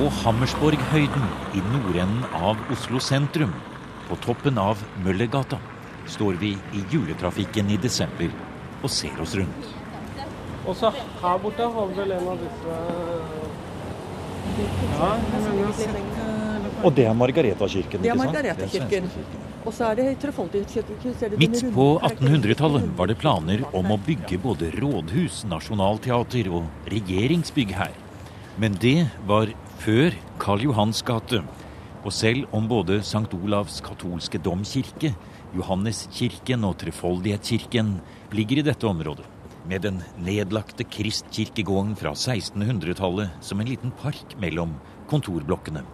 På Hammersborghøyden i nordenden av Oslo sentrum, på toppen av Møllergata, står vi i juletrafikken i desember og ser oss rundt. Og så her borte har vi vel en av disse Ja, Og det er Margaretakirken, Det er? Margaretakirken. Og så er det Trefoldighetskirken. ser Midt på 1800-tallet var det planer om å bygge både rådhus, nasjonalteater og regjeringsbygg her. Men det var før Karl Johans gate. Og selv om både St. Olavs katolske domkirke, Johanneskirken og Trefoldighetskirken ligger i dette området, med den nedlagte Kristkirkegården fra 1600-tallet som en liten park mellom kontorblokkene,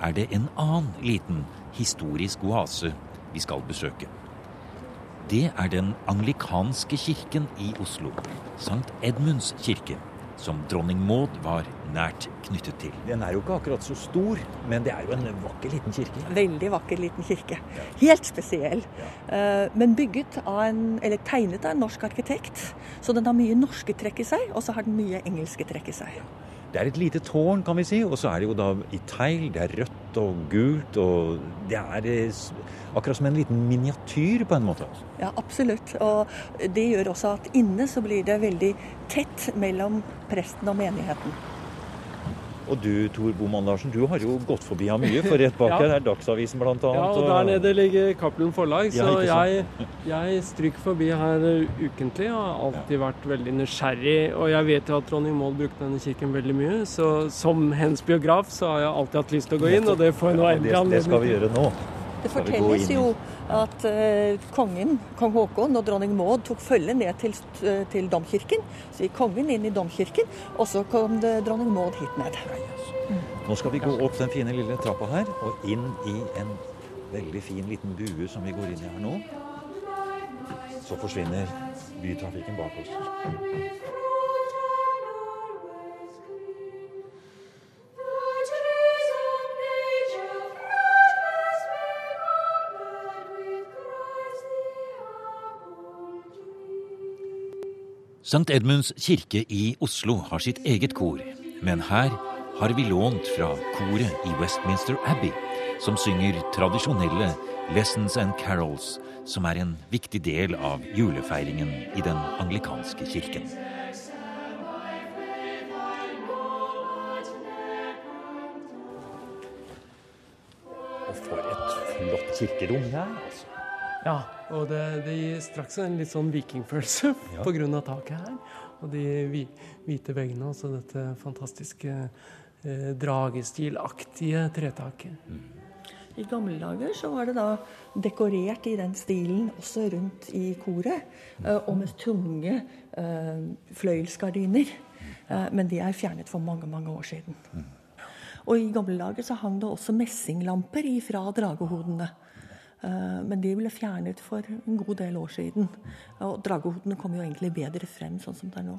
er det en annen liten historisk oase vi skal besøke. Det er den anglikanske kirken i Oslo, St. Edmunds kirke, som dronning Maud var nært knyttet til. Den er jo ikke akkurat så stor, men det er jo en vakker liten kirke. Veldig vakker liten kirke. Helt spesiell. Ja. Men bygget av en, eller tegnet av en norsk arkitekt. Så den har mye norske trekk i seg, og så har den mye engelske trekk i seg. Det er et lite tårn, kan vi si, og så er det jo da i tegl. Det er rødt og gult, og det er eh, akkurat som en liten miniatyr på en måte. Ja, absolutt. Og det gjør også at inne så blir det veldig tett mellom presten og menigheten. Og du, Tor Boman Larsen, du har jo gått forbi ham mye, for rett bak Ja. her er Dagsavisen annet. Ja, og der nede ligger Cappelen Forlag, Ja, så ikke jeg, jeg stryker forbi her ukentlig og har alltid vært veldig nysgjerrig. Og jeg vet jo at dronning Maud brukte denne kirken veldig mye, så som hennes biograf så har jeg alltid hatt lyst til å gå inn, og det får jeg nå endelig anledning det, det skal vi gjøre nå. Det fortelles jo at eh, kongen, kong Haakon og dronning Maud tok følge ned til, eh, til domkirken. Så gikk kongen inn i domkirken, og så kom det dronning Maud hit ned. Nå skal vi gå opp den fine lille trappa her, og inn i en veldig fin liten bue som vi går inn i her nå. Så forsvinner bytrafikken bak oss. St. Edmunds kirke i Oslo har sitt eget kor, men her har vi lånt fra koret i Westminster Abbey, som synger tradisjonelle lessons and carols, som er en viktig del av julefeiringen i den anglikanske kirken. Og for et flott kirkerom det er, altså. Ja, og det, det gir straks en litt sånn vikingfølelse Ja. på grunn av taket her. Og de vi, hvite veggene, altså dette fantastiske eh, dragestilaktige tretaket. I gamle dager så var det da dekorert i den stilen også rundt i koret, eh, og med tunge eh, fløyelsgardiner. Eh, Men de er fjernet for mange, mange år siden. Og i gamle dager så hang det også messinglamper ifra dragehodene. Eh, Men de ble fjernet for en god del år siden. Og dragehodene kom jo egentlig bedre frem sånn som det er nå.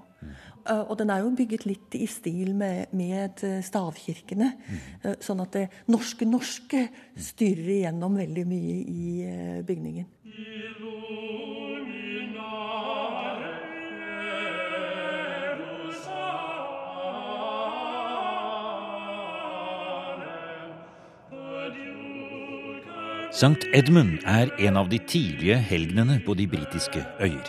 Eh, Og den er jo bygget litt i stil med, med stavkirkene. eh, Sånn at det norske norske styrer igjennom veldig mye i bygningen. Sankt Edmund er en av de tidlige helgenene på de britiske øyer.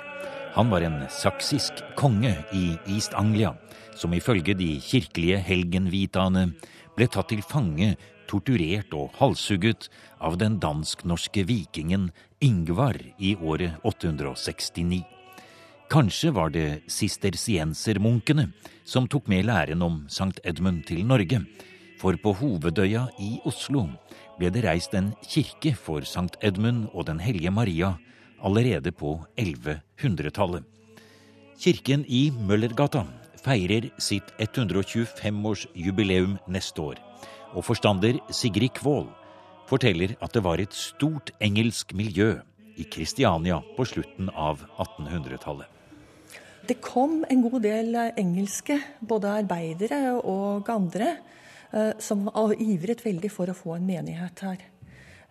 Han var en saksisk konge i East Anglia, som ifølge de kirkelige helgenvitaene ble tatt til fange, torturert og halshugget av den dansk-norske vikingen Ingvar i året 869. Kanskje var det sistersiensermunkene som tok med læren om Sankt Edmund til Norge, for på Hovedøya i Oslo ble det reist en kirke for Sankt Edmund og Den hellige Maria allerede på 1100-tallet. Kirken i Møllergata feirer sitt 125-årsjubileum neste år, og forstander Sigrid Kvål forteller at det var et stort engelsk miljø i Kristiania på slutten av 1800-tallet. Det kom en god del engelske, både arbeidere og andre, som av- ivret veldig for å få en menighet her.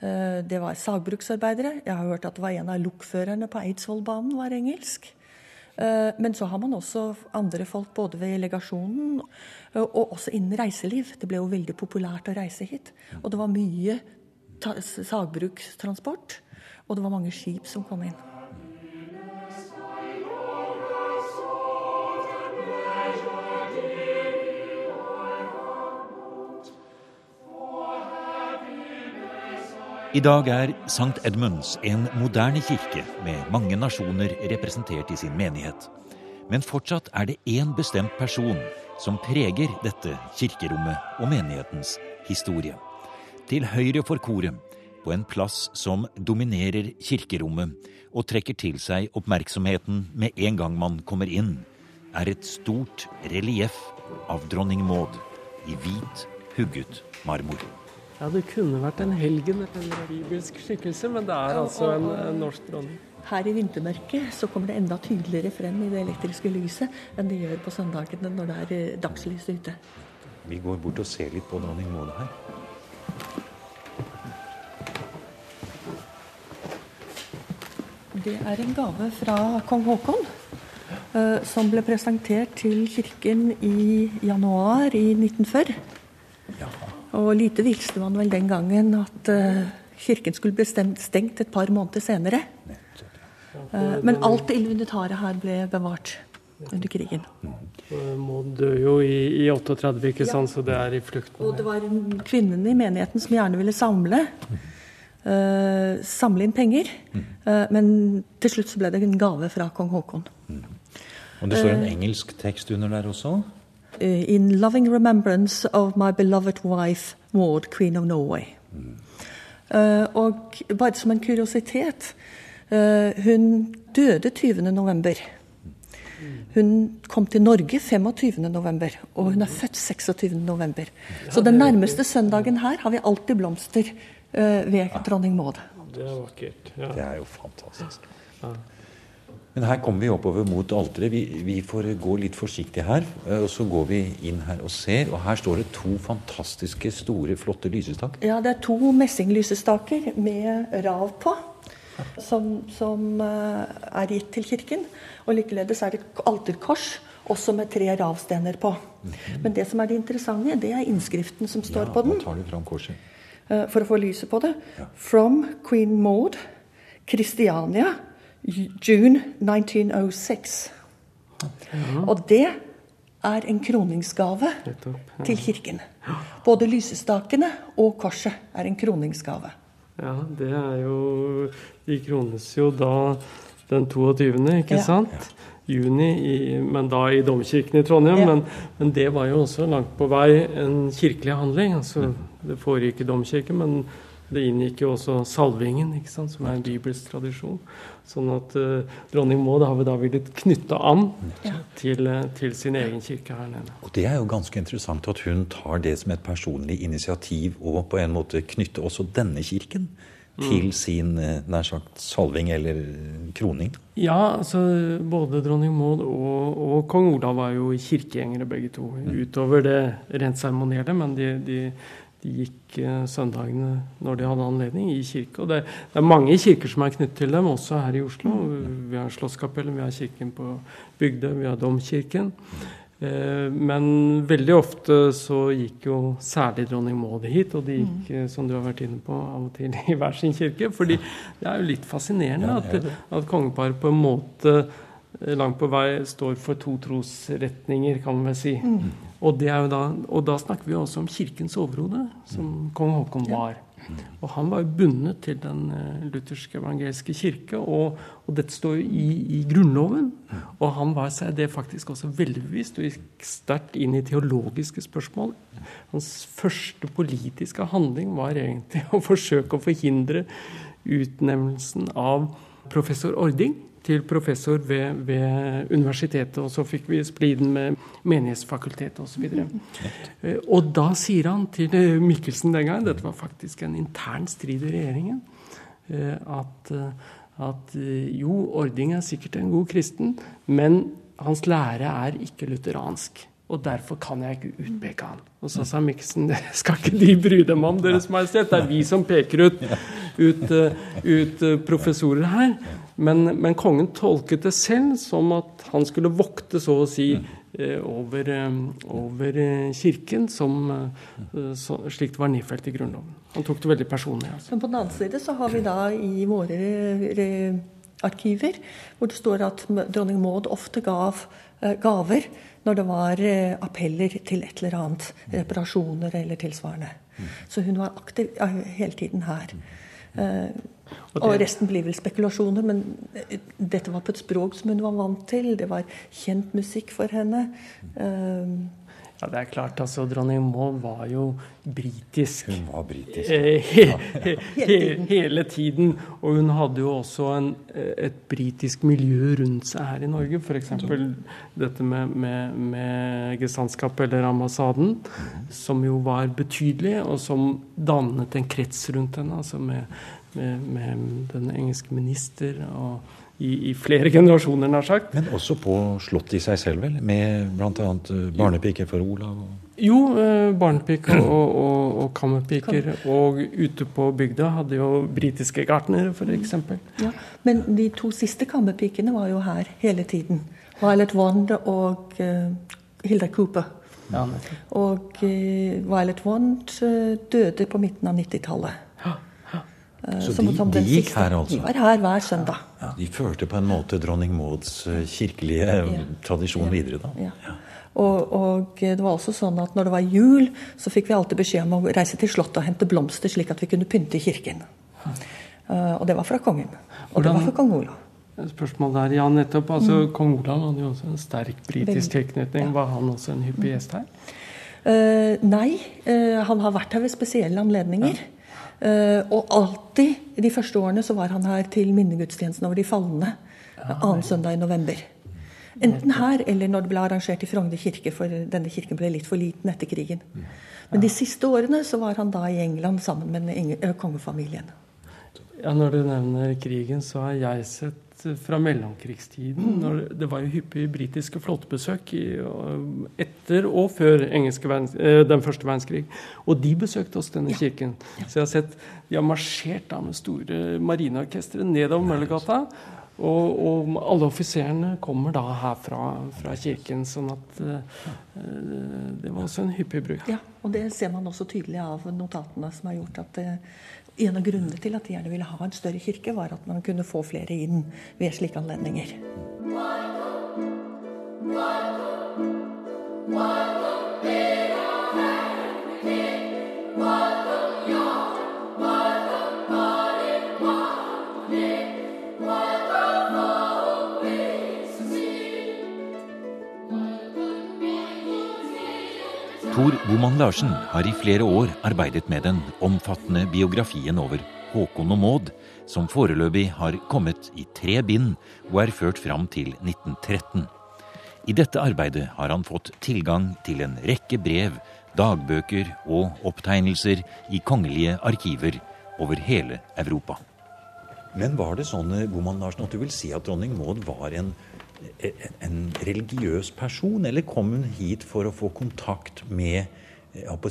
Eh, Det var sagbruksarbeidere. Jeg har hørt at det var en av lokførerne på Eidsvollbanen var engelsk. Eh, men så har man også andre folk både ved legasjonen og også innen reiseliv. Det ble jo veldig populært å reise hit. Og det var mye sagbrukstransport. Og det var mange skip som kom inn. I dag er St. Edmunds en moderne kirke med mange nasjoner representert i sin menighet. Men fortsatt er det én bestemt person som preger dette kirkerommet og menighetens historie. Til høyre for koret, på en plass som dominerer kirkerommet og trekker til seg oppmerksomheten med en gang man kommer inn, er et stort relieff av dronning Maud i hvit, hugget marmor. Ja, det kunne vært en helgen, eller en bibelsk skikkelse, men det er altså en, en norsk dronning. Her i vintermørket så kommer det enda tydeligere frem i det elektriske lyset enn det gjør på søndagene når det er eh, dagslys ute. Vi går bort og ser litt på dronning Maud her. Det er en gave fra kong Haakon. Uh, som ble presentert til kirken i januar i 1940. Og lite visste man vel den gangen at uh, kirken skulle bli stengt et par måneder senere. Uh, men alt det inventaret her ble bevart under krigen. Maud døde jo i, i 38, ikke sant, ja. så det er i flukten. Og det var kvinnene i menigheten som gjerne ville samle. Uh, samle inn penger. men til slutt så ble det en gave fra kong Haakon. Og det står en engelsk tekst under der også? Uh, in loving remembrance of my beloved wife Maud, Queen of Norway. Mm. Uh, og bare som en kuriositet uh, Hun døde 20. november. Hun kom til Norge 25. november, og hun er født 26. november. Så den nærmeste søndagen her har vi alltid blomster ved dronning Maud. Det er vakkert. Ja. Det er jo fantastisk. Ja. Men her kommer vi oppover mot alteret. Vi, vi, får gå litt forsiktig her. Eh, og så går vi inn her og ser. Og her står det to fantastiske, store, flotte lysestak. Ja, det er to messinglysestaker med rav på. Som, som uh, er gitt til kirken. Og likeledes er det et alterkors, også med tre ravstener på. Mm -hmm. Men det som er det interessante, det er innskriften som står ja, på den. Tar du fram korset. Uh, for å få lyset på det. Ja. From Queen Maud, Christiania June 1906. Ja. Og det er en kroningsgave til kirken. Både lysestakene og korset er en kroningsgave. Ja, det er jo De krones jo da den 22., ikke ja. sant? Juni, i, men da i domkirken i Trondheim. Ja. Men, men, det var jo også langt på vei en kirkelig handling. altså Det foregikk i domkirken, men det inngikk jo også salvingen, sant, som er en bibelsk tradisjon. Sånn at uh, dronning Maud har vi da villet knytte an ja. til, uh, til, sin egen kirke her nede. Og Det er jo ganske interessant at hun tar det som et personlig initiativ og på en måte knytte også denne kirken til mm. sin uh, nær sagt salving eller kroning. Ja, altså både dronning Maud og, og kong Olav var jo kirkegjengere begge to. Mm. Utover det rent seremonielle, men de, de de gikk eh, søndagene når de hadde anledning, i kirke. Og det, det, er mange kirker som er knyttet til dem, også her i Oslo. Vi har Slottskapellet, vi har kirken på Bygdøy, vi har Domkirken. Eh, men veldig ofte så gikk jo særlig dronning Maud hit, og de gikk, mm. som du har vært inne på, av og til i hver sin kirke. fordi det er jo litt fascinerende at, at kongeparet på en måte eh, langt på vei står for to trosretninger, kan man vel si. Mm. Og, da, og, da, snakker vi også om kirkens overhode, som kong Haakon var. Og han var jo bundet til den uh, lutherske evangeliske kirke, og, og dette står jo i, i, Grunnloven. Og han var seg det faktisk også veldig bevisst og gikk sterkt inn i teologiske spørsmål. Hans første politiske handling var egentlig å forsøke å forhindre utnevnelsen av professor Ording til professor ved, ved, universitetet, og så fikk vi spliden med Menighetsfakultetet osv. Og, så og da sier han til eh, Mikkelsen den gangen, dette var faktisk en intern strid i regjeringen, eh, at, eh, at jo, Ording er sikkert en god kristen, men hans lære er ikke lutheransk. Og derfor kan jeg ikke utpeke han. Og så sa Miksen det skal ikke de bry dem om, Deres Majestet. Det er vi som peker ut, ut, ut professorer her. Men, men, kongen tolket det selv som at han skulle vokte, så å si, eh, over, eh, over eh, kirken, som, slik det var nedfelt i Grunnloven. Han tok det veldig personlig. Altså. Men på den annen side så har vi da i våre arkiver hvor det står at dronning Maud ofte gav gaver når det var appeller til et eller annet. Reparasjoner eller tilsvarende. Så hun var aktiv hele tiden her. Og, og, resten blir vel spekulasjoner, men eh, dette var på et språk som hun var vant til. Det var kjent musikk for henne. Ja, det er klart. altså Dronning Maud var jo britisk. Hun var britisk. Ja. he, he, he, hele tiden. Og hun hadde jo også en, et britisk miljø rundt seg her i Norge. F.eks. dette med, med, med gesandtskapet eller ambassaden, som jo var betydelig, og som dannet en krets rundt henne. altså med med, med den engelske minister og i, i, flere generasjoner, nær sagt. Men også på Slottet i seg selv, vel? Med bl.a. Eh, barnepiker for Olav? Og... Jo, eh, barnepiker og, og, og kammerpiker. Og ute på bygda hadde jo britiske gartnere, f.eks. Ja, men de to siste kammerpikene var jo her hele tiden. Violet Wand og uh, Hilda Cooper. Ja, og uh, Violet Wand uh, døde på midten av 90-tallet. Eh, så de, de gikk her, altså? De var her hver søndag. Ja, de førte på en måte dronning Mauds eh, kirkelige ja. tradisjon ja. videre, da? Ja. Og, og, det var også sånn at når det var jul, så fikk vi alltid beskjed om å reise til Slottet og hente blomster, slik at vi kunne pynte kirken. Uh, og det var fra kongen. Og Hvordan, det var fra kong Olav. Spørsmål der, ja, nettopp. altså mm. Kong Olav hadde jo også en sterk britisk tilknytning. Var han også en hyppig gjest her? Uh, nei, uh, han har vært her ved spesielle anledninger. Ja. Uh, og alltid de første årene så var han her til minnegudstjenesten over de falne. Annen søndag i november. Enten her eller når det ble arrangert i Frogner kirke, for denne kirken ble litt for liten etter krigen. Men de siste årene så var han da i England sammen med kongefamilien. Ja, Når du nevner krigen, så har jeg sett fra mellomkrigstiden. Når det var jo hyppig britiske flåtebesøk etter og før eh, den første verdenskrig. Og de besøkte oss, denne kirken. Så jeg har sett de har marsjert da med store marineorkestre nedover Møllergata. Og, og, alle offiserene kommer da herfra, fra, kirken. sånn at uh, det var også en hyppig bruk. Ja, og det ser man også tydelig av notatene som har gjort at uh, en av grunnene til at de gjerne ville ha en større kirke, var at man kunne få flere inn ved slike anledninger. Tor Boman Larsen har i flere år arbeidet med den omfattende biografien over Håkon og Maud, som foreløpig har kommet i tre bind og er ført fram til 1913. I dette arbeidet har han fått tilgang til en rekke brev, dagbøker og opptegnelser i kongelige arkiver over hele Europa. Men var det sånn Boman Larsen, at du vil si at dronning Maud var en en religiøs person, eller kom hun hit for å få kontakt med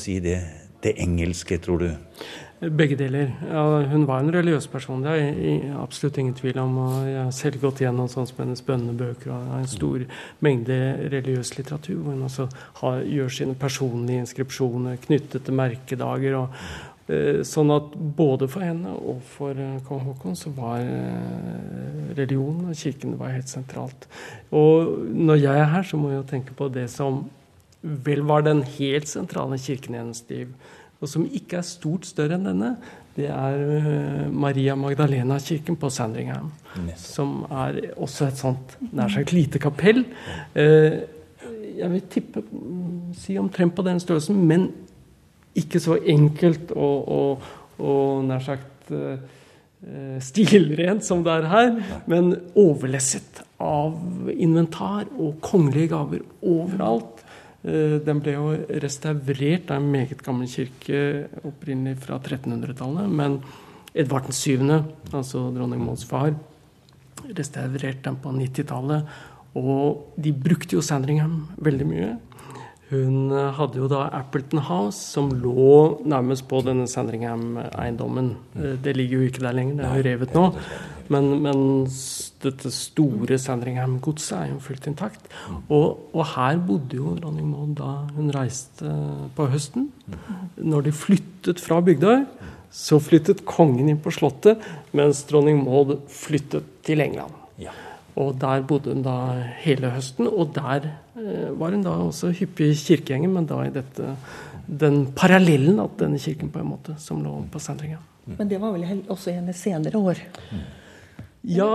si, det, det, engelske, tror du? Begge deler. Ja, hun var en religiøs person, det er absolutt ingen tvil om. og Jeg har selv gått gjennom sånn som hennes bønnebøker og en stor mengde religiøs litteratur, hvor hun også har, gjør sine personlige inskripsjoner knyttet til merkedager. og sånn at både for henne og for eh, kong Haakon så var eh, religionen og kirken var helt sentralt. Og når jeg er her, så må jeg tenke på det som vel var den helt sentrale kirken i hennes liv, og som ikke er stort større enn denne. Det er Maria Magdalena-kirken på Sandringham, som er også et sånt nær sagt lite kapell. Jeg vil tippe, si omtrent på den størrelsen, men ikke så enkelt og, og, og nær sagt uh, stilrent som det er her, men overlesset av inventar og kongelige gaver overalt. Uh, den ble jo restaurert. Det er en meget gammel kirke opprinnelig fra 1300-tallet. Men Edvard 7., altså dronning Mauds far, restaurerte den på 90-tallet. Og de brukte jo Sandringham veldig mye. Hun hadde jo da Appleton House, som lå nærmest på denne Sandringham-eiendommen. Det ligger jo ikke der lenger, det er jo revet nå. Men, men dette store Sandringham-godset er jo fullt intakt. Og, og, her bodde jo dronning Maud da hun reiste på høsten. Når de flyttet fra Bygdøy, så flyttet kongen inn på Slottet, mens dronning Maud flyttet til England. Ja. Og der bodde hun da hele høsten, og der eh, var hun da også hyppig kirkegjenger, men da i dette den parallellen at denne kirken på en måte som lå på Sandringa. Men det var vel også i hennes senere år? Ja,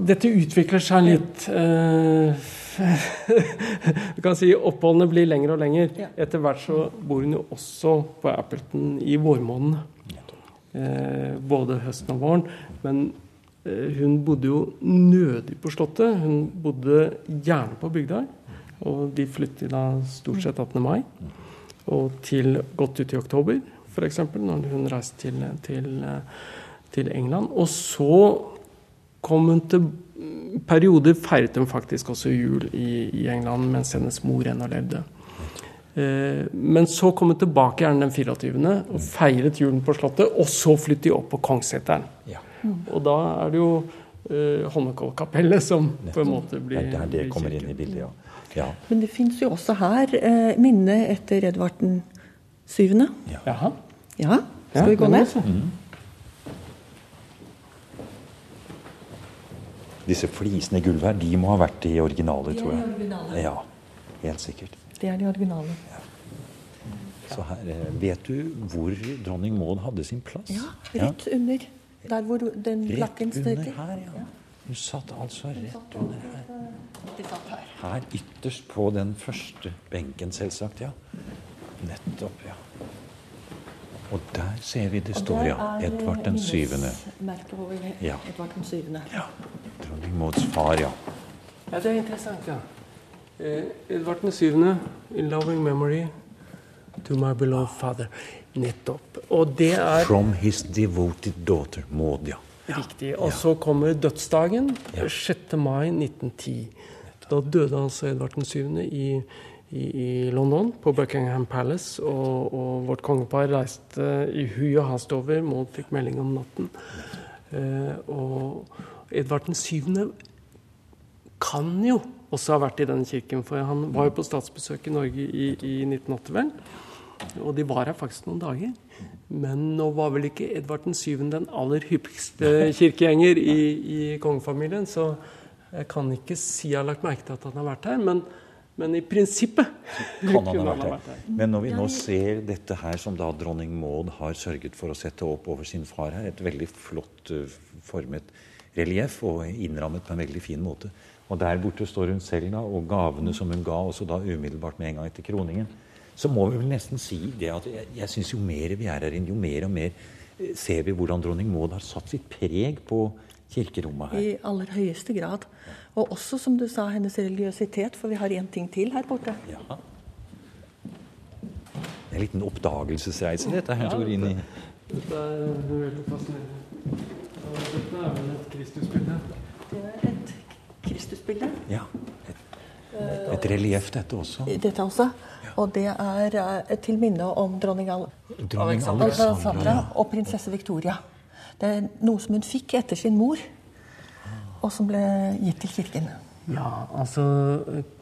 dette utvikler seg litt. Eh, du kan si oppholdene blir lengre og lengre. Etter hvert så bor hun jo også på Appleton i vårmånedene. Eh, både høsten og våren. Men hun bodde jo nødig på Slottet. Hun bodde gjerne på Bygdøy. Og de flyttet da stort sett 18. mai. Og til godt ut i oktober, f.eks., når hun reiste til, til, til, England. Og så kom hun til perioder feiret hun faktisk også jul i, i England mens hennes mor ennå levde. Eh, men så kom hun tilbake gjerne den 24. og feiret julen på Slottet. Og så flyttet de opp på Kongsseteren. Ja. Og da er det jo eh, Holmenkollkapellet som på en måte blir Det er det kommer inn i bildet, ja. ja. Men det fins jo også her eh, minne etter Edvard den syvende. Ja. Jaha. Ja, skal vi gå ned? Mm. Disse flisene i gulvet her, de må ha vært de originale, tror jeg. De Originale. Ja, helt sikkert. Det er de originale. Ja. Så her, eh, Vet du hvor dronning Maud hadde sin plass? Ja, rett ja. under. Der hvor den lakken støter. Rett under her, ja. Hun satt altså rett under her. Her ytterst på den første benken, selvsagt. Ja. Nettopp, ja. Og der ser vi det står, ja. Edvard den syvende. Ja. Edvard den syvende. Ja. Dronning Mauds far, ja. Ja, det er interessant, ja. Eh, Edvard den syvende, in loving memory to my beloved father. Nettopp. Og det er From his devoted daughter, Maud, ja. Riktig. Og så kommer dødsdagen. 6. mai 1910. Da døde altså Edvard 7. I, i, i, London, på Buckingham Palace. Og, og vårt kongepar reiste i hui og hast over. Maud fikk melding om natten. Eh, og Edvard 7. kan jo også har vært i denne kirken, for han var jo på statsbesøk i Norge i, i 1980, vel. Og de var her faktisk noen dager. Men nå var vel ikke Edvard 7. den aller hyppigste kirkegjenger i, i kongefamilien, så jeg kan ikke si jeg har lagt merke til at han har vært her. Men, men i prinsippet kan han ha vært her. Men når vi nå ser dette her som da dronning Maud har sørget for å sette opp over sin far her, et veldig flott uh, formet relieff og innrammet på en veldig fin måte. Og der borte står hun selv da, og gavene som hun ga også da umiddelbart med en gang etter kroningen så må vi vel nesten si det at jeg, jeg syns jo mer vi er her inne, jo mer og mer eh, ser vi hvordan dronning Maud har satt sitt preg på kirkerommet her. I aller høyeste grad. Og også, som du sa, hennes religiøsitet, for vi har én ting til her borte. Ja. Det er En liten oppdagelsesreise, dette her, ja, inn i Dette er veldig fascinerende. Dette er vel et Kristusbilde? Kristusbilde. Ja. Et, et relieff, dette også. Dette også. Og det er eh, til minne om dronning, Al dronning Alexandra og prinsesse Victoria. Det er noe som hun fikk etter sin mor, og som ble gitt til kirken. Ja, altså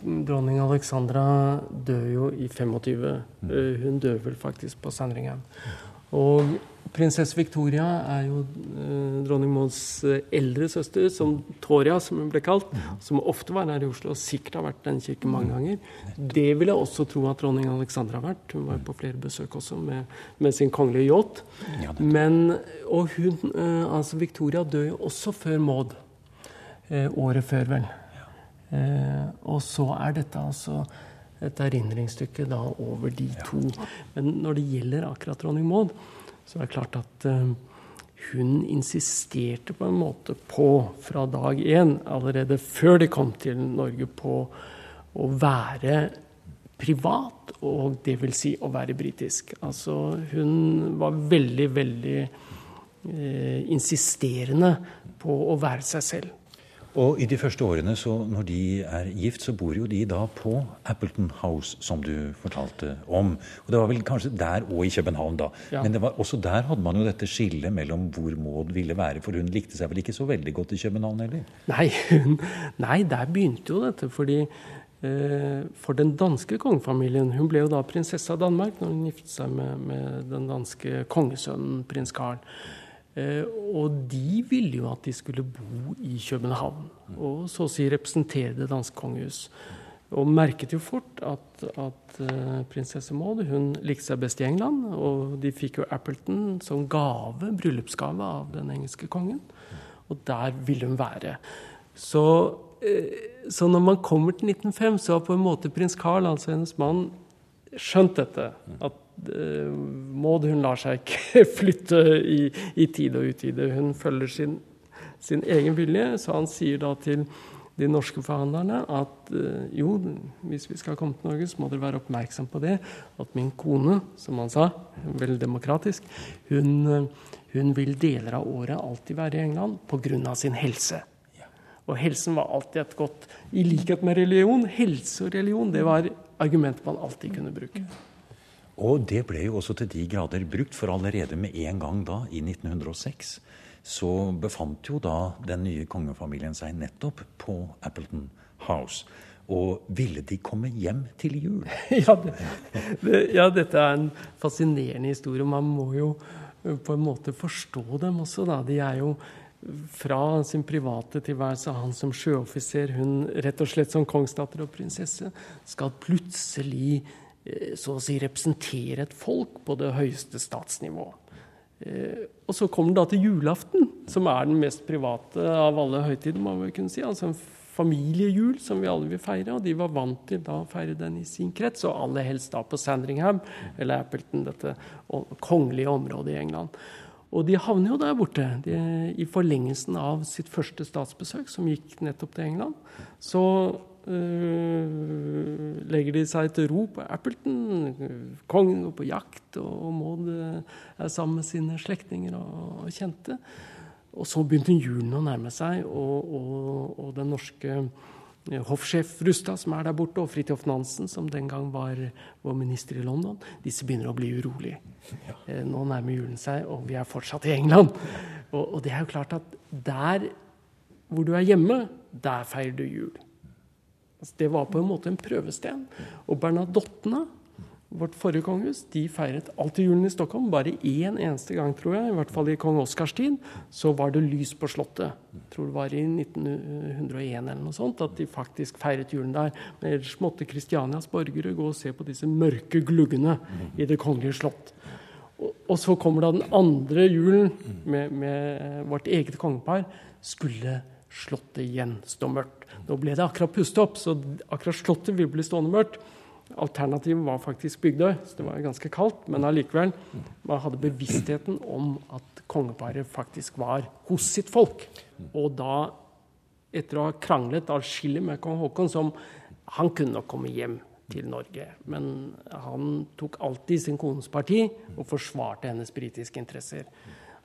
Dronning Alexandra dør jo i 25. Mm. Eh, hun dør vel faktisk på Sandringham. Og Prinsesse Victoria er jo eh, dronning Mauds eh, eldre søster, som Toria, som hun ble kalt. Som ofte var her i Oslo, og sikkert har vært den kirken mange ganger. Det vil jeg også tro at dronning Alexandra har vært. Hun var på flere besøk også med, med sin kongelige yacht. Men, og hun, eh, altså Victoria dør jo også før Maud. Eh, året før, vel. Eh, og så er dette altså et erindringsstykke da over de to. Men når det gjelder akkurat dronning Maud, så det er klart at uh, hun insisterte på en måte på, fra dag én, allerede før de kom til Norge, på å være privat, og vil si å være britisk. Altså, hun var veldig, veldig eh, insisterende på å være seg selv. Og i de første årene, så når de er gift, så bor jo de da på Appleton House, som du fortalte om. Og det var vel kanskje der og i København, da. Ja. Men var, også der hadde man jo dette skillet mellom hvor Maud ville være. For hun likte seg vel ikke så veldig godt i København heller? Nei, hun, nei der begynte jo dette. fordi eh, for den danske kongefamilien Hun ble jo da prinsesse av Danmark når hun giftet seg med, med den danske kongesønnen prins Karl. Eh, og de ville jo at de skulle bo i København og så å si representere det danske kongehus. Og merket jo fort at, at uh, prinsesse Maud hun likte seg best i England. Og de fikk jo Appleton som gave, bryllupsgave av den engelske kongen. Og der ville hun være. Så, uh, så når man kommer til 1905, så har på en måte prins Carl, altså hennes mann, skjønt dette. At Eh, Maud hun lar seg ikke flytte i, i tide og utide. Hun følger sin, sin, egen vilje. Så han sier da til de norske forhandlerne at uh, jo, hvis vi skal komme til Norge, så må dere være oppmerksom på det. At min kone, som han sa, veldig demokratisk, hun, uh, hun vil deler av året alltid være i England pga. sin helse. Og helsen var alltid et godt I likhet med religion, helse og religion, det var argumentet man alltid kunne bruke. Og det ble jo også til de grader brukt, for allerede med en gang da, i 1906, så befant jo da den nye kongefamilien seg nettopp på Appleton House. Og ville de komme hjem til jul? ja, det, det, ja, dette er en fascinerende historie. Man må jo eh, på en måte forstå dem også, da. De er jo fra sin private tilværelse, han som sjøoffiser, hun rett og slett som kongsdatter og prinsesse, skal plutselig så å si representere et folk på det høyeste statsnivå. Eh, og så kommer det da til julaften, som er den mest private av alle høytider. må vi kunne si, altså en familiejul som vi alle vil feire, og de var vant til da å feire den i sin krets, og aller helst da på Sandringham, eller Appleton, dette kongelige området i England. Og de havner jo der borte de, i forlengelsen av sitt første statsbesøk, som gikk nettopp til England. Så Uh, legger de seg til ro på Appleton. Kongen går på jakt, og Maud er sammen med sine slektninger og, og, kjente. Og så begynte julen å nærme seg, og, og, og den norske eh, hoffsjef Rustad, som er der borte, og Fridtjof Nansen, som den gang var vår minister i London, disse begynner å bli urolige. Ja. Nå nærmer julen seg, og vi er fortsatt i England. Og, det er jo klart at der hvor du er hjemme, der feirer du jul. Altså, det var på en måte en prøvesten. Og Bernadottene, vårt forrige kongehus, de feiret alltid julen i Stockholm. Bare én eneste gang, tror jeg, i hvert fall i kong Oskars tid, så var det lys på Slottet. Jeg tror det var i 1901 eller noe sånt at de faktisk feiret julen der. Men ellers måtte Kristianias borgere gå og se på disse mørke gluggene i Det kongelige slott. Og, så kommer da den andre julen med, med vårt eget kongepar. Skulle Slottet igjen stå mørkt. Nå ble det akkurat pustet opp, så akkurat Slottet ville bli stående mørkt. Alternativet var faktisk Bygdøy, så det var ganske kaldt. Men allikevel, man hadde bevisstheten om at kongeparet faktisk var hos sitt folk. Og da, etter å ha kranglet atskillig med kong Haakon, som han kunne nok komme hjem til Norge. Men han tok alltid sin kones parti og forsvarte hennes britiske interesser.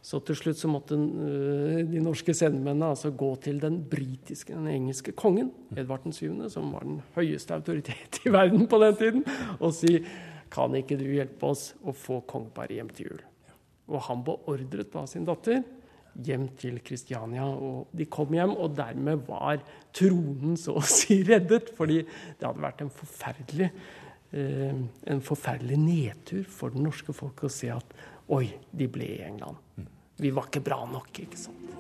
Så til slutt så måtte uh, de norske sendemennene altså gå til den britiske, den engelske kongen, Edvard 7., som var den høyeste autoritet i verden på den tiden, og si kan ikke du hjelpe oss å få kongeparet hjem til jul? Og han beordret da sin datter hjem til Kristiania. Og de kom hjem, og dermed var tronen så å si reddet. Fordi det hadde vært en forferdelig, eh, en forferdelig nedtur for det norske folk å se at oi, de ble i England. Vi var ikke bra nok, ikke sant.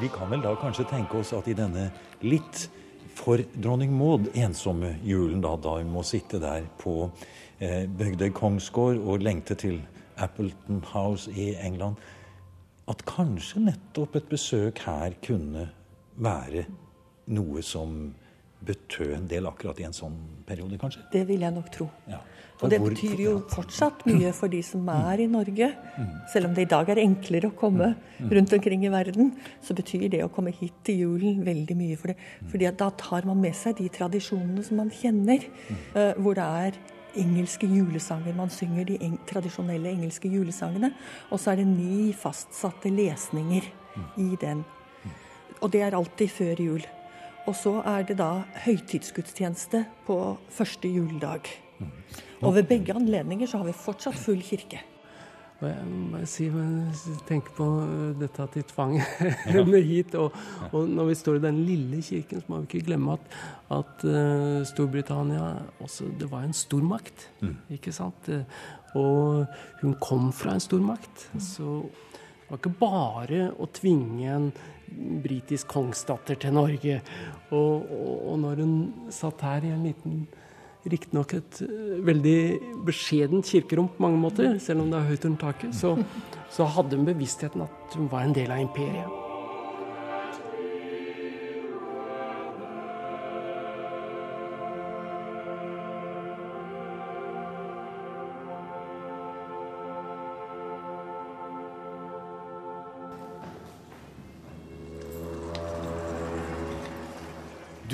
Vi kan vel da kanskje tenke oss at i denne litt for dronning Maud ensomme julen, da, da hun må sitte der på eh, Bygdøy kongsgård og lengte til Appleton House i England, at kanskje nettopp et besøk her kunne være noe som betød en del akkurat i en sånn periode, kanskje? Det vil jeg nok tro. Ja. Og det hvor- betyr jo fortsatt mye for de som er i Norge. Selv om det i dag er enklere å komme rundt omkring i verden, så betyr det å komme hit til julen veldig mye for det. Fordi at da tar man med seg de tradisjonene som man kjenner, eh, hvor det er engelske julesanger. Man synger de eng tradisjonelle engelske julesangene. Og så er det ni fastsatte lesninger i den. Og det er alltid før jul. Og så er det da høytidsgudstjeneste på første juledag. Og ved begge anledninger så har vi fortsatt full kirke. Og jeg må si, men tenk på dette at de tvang henne hit. Og, og når vi står i den lille kirken, så må vi ikke glemme at, at uh, Storbritannia også, det var en stormakt. Ikke sant? Og hun kom fra en stormakt. Så det var ikke bare å tvinge en britisk kongsdatter til Norge. Og, og, og når hun satt her i en liten Riktignok et eh, veldig beskjedent kirkerom på mange måter, selv om det er høyt under taket, så, så hadde hun bevisstheten at hun var en del av imperiet.